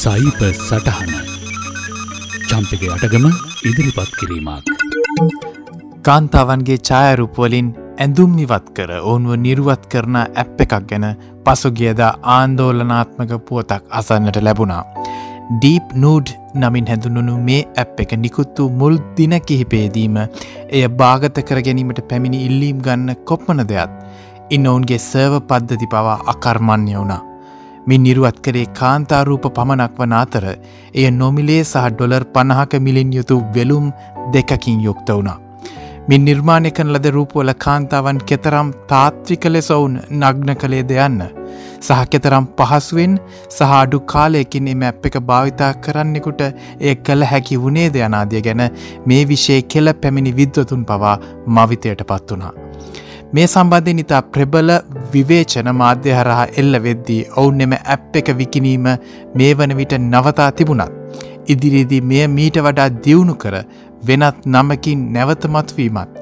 සයිප සටහන චම්පක අටගම ඉදිරිපත් කිරීමක්. කාන්තාවන්ගේ ඡායරුපවලින් ඇඳුම් ඉවත් කර ඔවුන්ව නිරුවත් කරන ඇප් එකක් ගැන පසුගියද ආන්දෝලනාත්මක පුවතක් අසන්නට ලැබුණා. ඩීප් නූඩ් නමින් හැඳුනුණු මේ ඇප් එක නිකුත්තු මුල් දින කිහිපේදීම එය භාගත කර ගැනීමට පැමිණි ඉල්ලීම් ගන්න කොප්මන දෙයක් ඉන්න ඔවුන්ගේ සර්ව පද්ධති පවා අකර්මණ්‍ය වුණා. මින් නිරුවත් කරේ කාන්තාරූප පමණක් වන අතර එය නොමිලේ සහ ඩොලර් පණහක මිලින් යුතු වෙලුම් දෙකකින් යුක්ත වුණා. මින් නිර්මාණය කන ලද රූපවල කාන්තාවන් කෙතරම් තාත්වික ලෙස ඔවුන් නග්න කළේ දෙයන්න. සහ කෙතරම් පහසුවෙන් සහ අඩු කාලයකින් එම ඇප් එක භාවිතා කරන්නෙකුට එය කළ හැකි වුණේ දෙයනාදිය ගැන මේ විෂය කෙල පැමිණි විද්වතුන් පවා මවිතයට පත් වනා. මේ සම්බන්ධය නිතා ප්‍රබල විවේචන මාධ්‍ය හරහා එල්ල වෙද්දී ඔවුන් එම ඇප් එක විකිනීම මේ වන විට නවතා තිබුණත්. ඉදිරියේදී මෙය මීට වඩා දියුණු කර වෙනත් නමකින් නැවතමත්වීමත්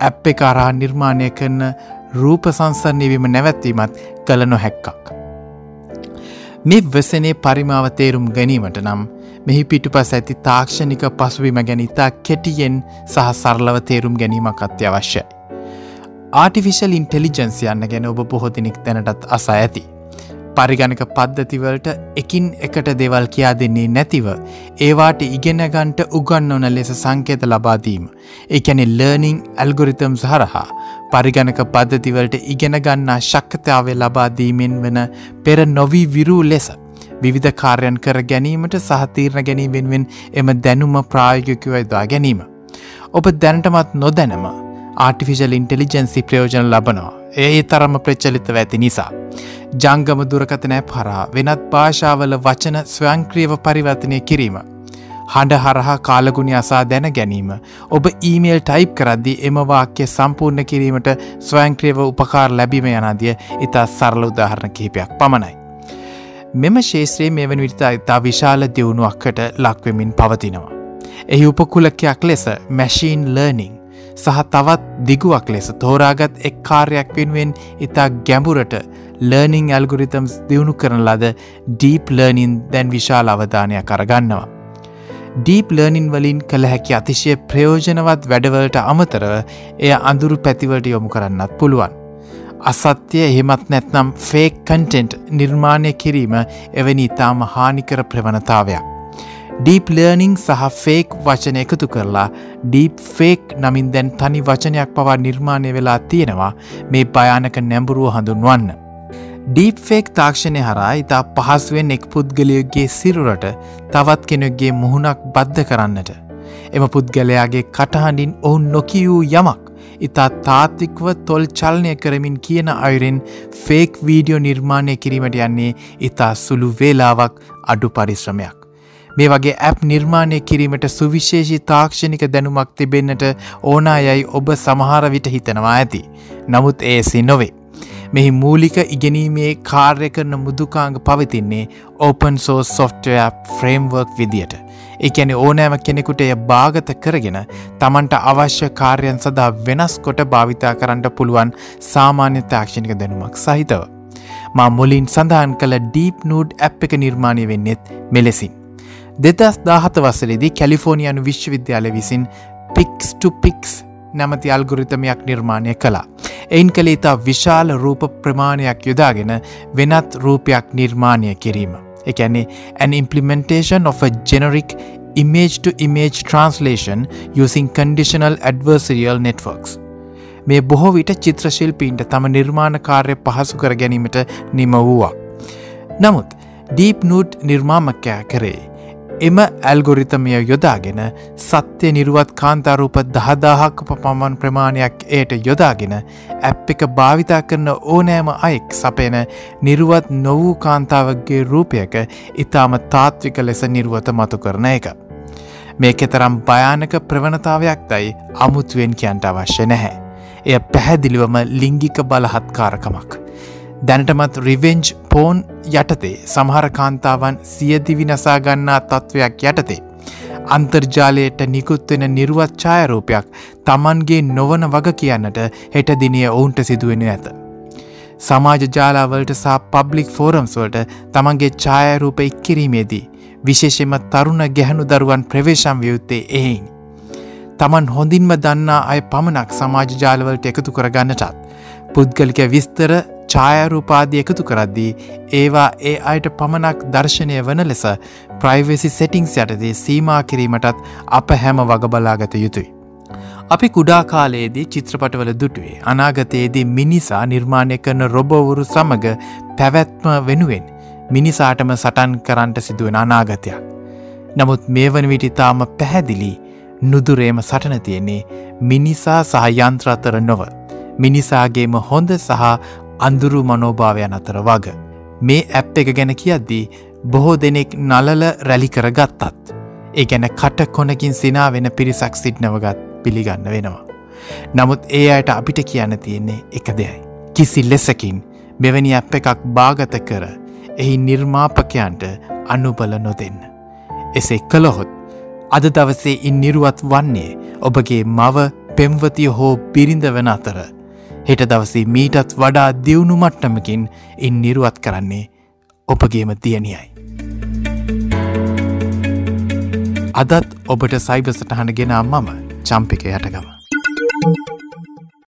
ඇප් එක අරහා නිර්මාණය කරන රූප සංසන්නයවීම නැවැත්වීමත් කළ නොහැක්කක්. මේ වසනේ පරිමාව තේරුම් ගැනීමට නම් මෙහි පිටුපස් ඇති තාක්ෂණික පසුවීම ගැන ඉතා කෙටියෙන් සහ සරලව තේරුම් ගැනීමක් අත්‍යවශ්‍යයි. ආටිෆිශල් ඉන්ටෙලිජන්සි යන්න ගැන ඔබ බොහෝදිනෙක් දැනටත් අසා ඇති. පරිගණක පද්ධතිවලට එකින් එකට දෙවල් කියා දෙන්නේ නැතිව ඒවාට ඉගෙනගන්ට උගන්න ඕන ලෙස සංකේත ලබාදීම. එකැනෙ ලර්නිං ඇල්ගොරිතම් සහරහා පරිගණක පද්ධතිවලට ඉගෙනගන්නා ශක්කතාවේ ලබාදීමෙන් වන පෙර නොවී විරූ ලෙස. විවිධ කාර්යන් කර ගැනීමට සහතීරණ ගැනීමෙන්වෙන් එම දැනුම ප්‍රායෝගිකවයිදවා ගැනීම. ඔබ දැනටමත් නොදැනම ආටිෆිශල් ඉන්ටෙලිජන්සි ප්‍රයෝජන ලබනවා. ඒ තරම ප්‍රච්චලිතව ඇති නිසා. ජංගම දුරකතනෑ පරා වෙනත් භාෂාවල වචන ස්වයංක්‍රියව පරිවර්තනය කිරීම. හඬ හරහා කාලගුණි අසා දැන ගැනීම. ඔබ ඊමේල් ටයිප් කරද්දි එම වාක්‍ය සම්පූර්ණ කිරීමට ස්වයංක්‍රියව උපකාර ලැබීම යනාදිය ඉතා සරල උදාහරණ කිහිපයක් පමණයි. මෙම ශේත්‍රයේ මෙවැනි විරිතා ඉතා විශාල දියුණුවක්කට ලක්වෙමින් පවතිනවා. එහි උපකුලකයක් ලෙස මැශීන් ලර්නිං සහ තවත් දිගුවක් ලෙස තෝරාගත් එක් කාර්යක් වෙනුවෙන් ඉතා ගැඹුරට ලර්නිං ඇල්ගුරිතම්ස් දියුණු කරන ලද ඩීප් ලර්නින් දැන් විශාල අවධානයක් කරගන්නවා. ඩීප් ලර්නින් වලින් කළ හැකි අතිශය ප්‍රයෝජනවත් වැඩවලට අමතරව එය අඳුරු පැතිවලට යොමු කරන්නත් පුළුවන්. අසත්‍යය එහෙමත් නැත්නම් ෆේක් කන්ටෙන්ට් නිර්මාණය කිරීම එවැනි ඉතාම හානිකර ප්‍රවණතාවයක්. ඩීප් ලර්නිං සහ ෆේක් වචන එකතු කරලා ඩීප් ෆේක් නමින් දැන් තනි වචනයක් පවා නිර්මාණය වෙලා තියෙනවා මේ භයානක නැඹුරුව හඳුන්වන්න. ඩීප් ෆේක් තාක්ෂණය හරා ඉතා පහසුවෙන් එක් පුද්ගලයගේ සිරුරට තවත් කෙනෙක්ගේ මුහුණක් බද්ධ කරන්නට. එම පුද්ගලයාගේ කටහඬින් ඔවුන් නොකියූ යමක් ඉතා තාත්තික්ව තොල් චල්නය කරමින් කියන අයුරෙන් ෆේක් වීඩියෝ නිර්මාණය කිරීමට යන්නේ ඉතා සුළු වේලාවක් අඩු පරිශ්‍රමයක්. මේ වගේ ඇප් නිර්මාණය කිරීමට සුවිශේෂී තාක්ෂණික දැනුමක් තිබෙන්නට ඕනා යැයි ඔබ සමහර විට හිතනවා ඇති. නමුත් ඒසි නොවේ. මෙහි මූලික ඉගෙනීමේ කාර්ය කරන මුදුකාංග පවතින්නේ ඕපන් සෝස් සොෆ්ටය ෆ්‍රේම්වර්ක් විදියට. එකැනෙ ඕනෑම කෙනෙකුට එය භාගත කරගෙන තමන්ට අවශ්‍ය කාර්යන් සදා වෙනස් කොට භාවිතා කරන්නට පුළුවන් සාමාන්‍ය තාක්ෂණික දැනුමක් සහිතව. මා මුලින් සඳහන් කළ ඩීප් නූඩ් ඇප් එක නිර්මාණය වෙන්නෙත් මෙලෙසින්. දෙදස් දාහත වසරේදී කැලිෆෝනියනු විශ්වවිද්‍යාල විසින් පික්ස් පික්ස් නැමති අල්ගුරිතමයක් නිර්මාණය කළා. එයින් කළේ ඉතා විශාල රූප ප්‍රමාණයක් යොදාගෙන වෙනත් රූපයක් නිර්මාණය කිරීම. එකැනේ an implementation of a generic image to image translation using conditional adversarial networks. මේ බොහෝ විට චිත්‍රශිල්පීන්ට තම නිර්මාණ කාර්ය පහසු කර ගැනීමට නිම වූවා. නමුත් ඩීප් නූට් නිර්මාමකයා කරේ එම ඇල්ගොරිතමය යොදාගෙන සත්‍යය නිරුවත් කාන්තාරූප දහදාහක් පමන් ප්‍රමාණයක් එයට යොදාගෙන ඇප් එක භාවිතා කරන ඕනෑම අයෙක් සපයන නිරුවත් නොවූ කාන්තාවගේ රූපයක ඉතාම තාත්වික ලෙස නිරුවත මතු කරන එක. මේක තරම් භයානක ප්‍රවණතාවයක් දයි අමුතුවෙන් කියන්ට අවශ්‍ය නැහැ. එය පැහැදිලිවම ලිංගික බලහත්කාරකමක්. දැනටමත් රිවෙන්ජ් පෝන් යටතේ සමහර කාන්තාවන් සියදිවි නසා ගන්නා තත්ත්වයක් යටතේ. අන්තර්ජාලයට නිකුත්වෙන නිරුවත් ඡායරූපයක් තමන්ගේ නොවන වග කියන්නට හෙට දිනිය ඔවුන්ට සිදුවෙන ඇත. සමාජ ජාලාවලට සහ පබ්ලික් ෆෝරම්ස්වලට තමන්ගේ ඡායරූප ඉක්කිරීමේදී විශේෂෙම තරුණ ගැහණු දරුවන් ප්‍රවේශම් වියුත්තේ එයින්. තමන් හොඳින්ම දන්නා අය පමණක් සමාජ ජාලවලට එකතු කරගන්නටත්. පුද්ගලික විස්තර ඡායරූපාදී එකතු කරද්දී ඒවා ඒ අයට පමණක් දර්ශනය වන ලෙස ප්‍රයිවසි සෙටිංස් යටතේ සීමා කිරීමටත් අප හැම වගබලාගත යුතුයි. අපි කුඩා කාලයේදී චිත්‍රපටවල දුටුවේ අනාගතයේදී මිනිසා නිර්මාණය කරන රොබවුරු සමඟ පැවැත්ම වෙනුවෙන් මිනිසාටම සටන් කරන්ට සිදුවෙන අනාගතයක්. නමුත් මේ වන විට ඉතාම පැහැදිලි නුදුරේම සටන තියෙන්නේ මිනිසා සහ යන්ත්‍රාතර නොව. මිනිසාගේම හොඳ සහ අඳුරු මනෝභාවයන් අතර වග. මේ ඇප් එක ගැන කියද්දී බොහෝ දෙනෙක් නලල රැලි කර ගත්තත්. ඒ ගැන කට කොනකින් සිනා වෙන පිරිසක් සිට්නවගත් පිළිගන්න වෙනවා. නමුත් ඒ අයට අපිට කියන්න තියෙන්නේ එක දෙයයි. කිසි ලෙසකින් මෙවැනි ඇප් එකක් භාගත කර එහි නිර්මාපකයන්ට අනුබල නොදෙන්න. එසේ කළොහොත් අද දවසේ ඉන් නිරුවත් වන්නේ ඔබගේ මව පෙම්වතිය හෝ පිරිඳ වන අතර හෙට දවසේ මීටත් වඩා දියුණු මට්ටමකින් ඉන් නිරුවත් කරන්නේ ඔබගේම තියනියයි. අදත් ඔබට සයිබ සටහන ගෙනා මම චම්පික යටගම.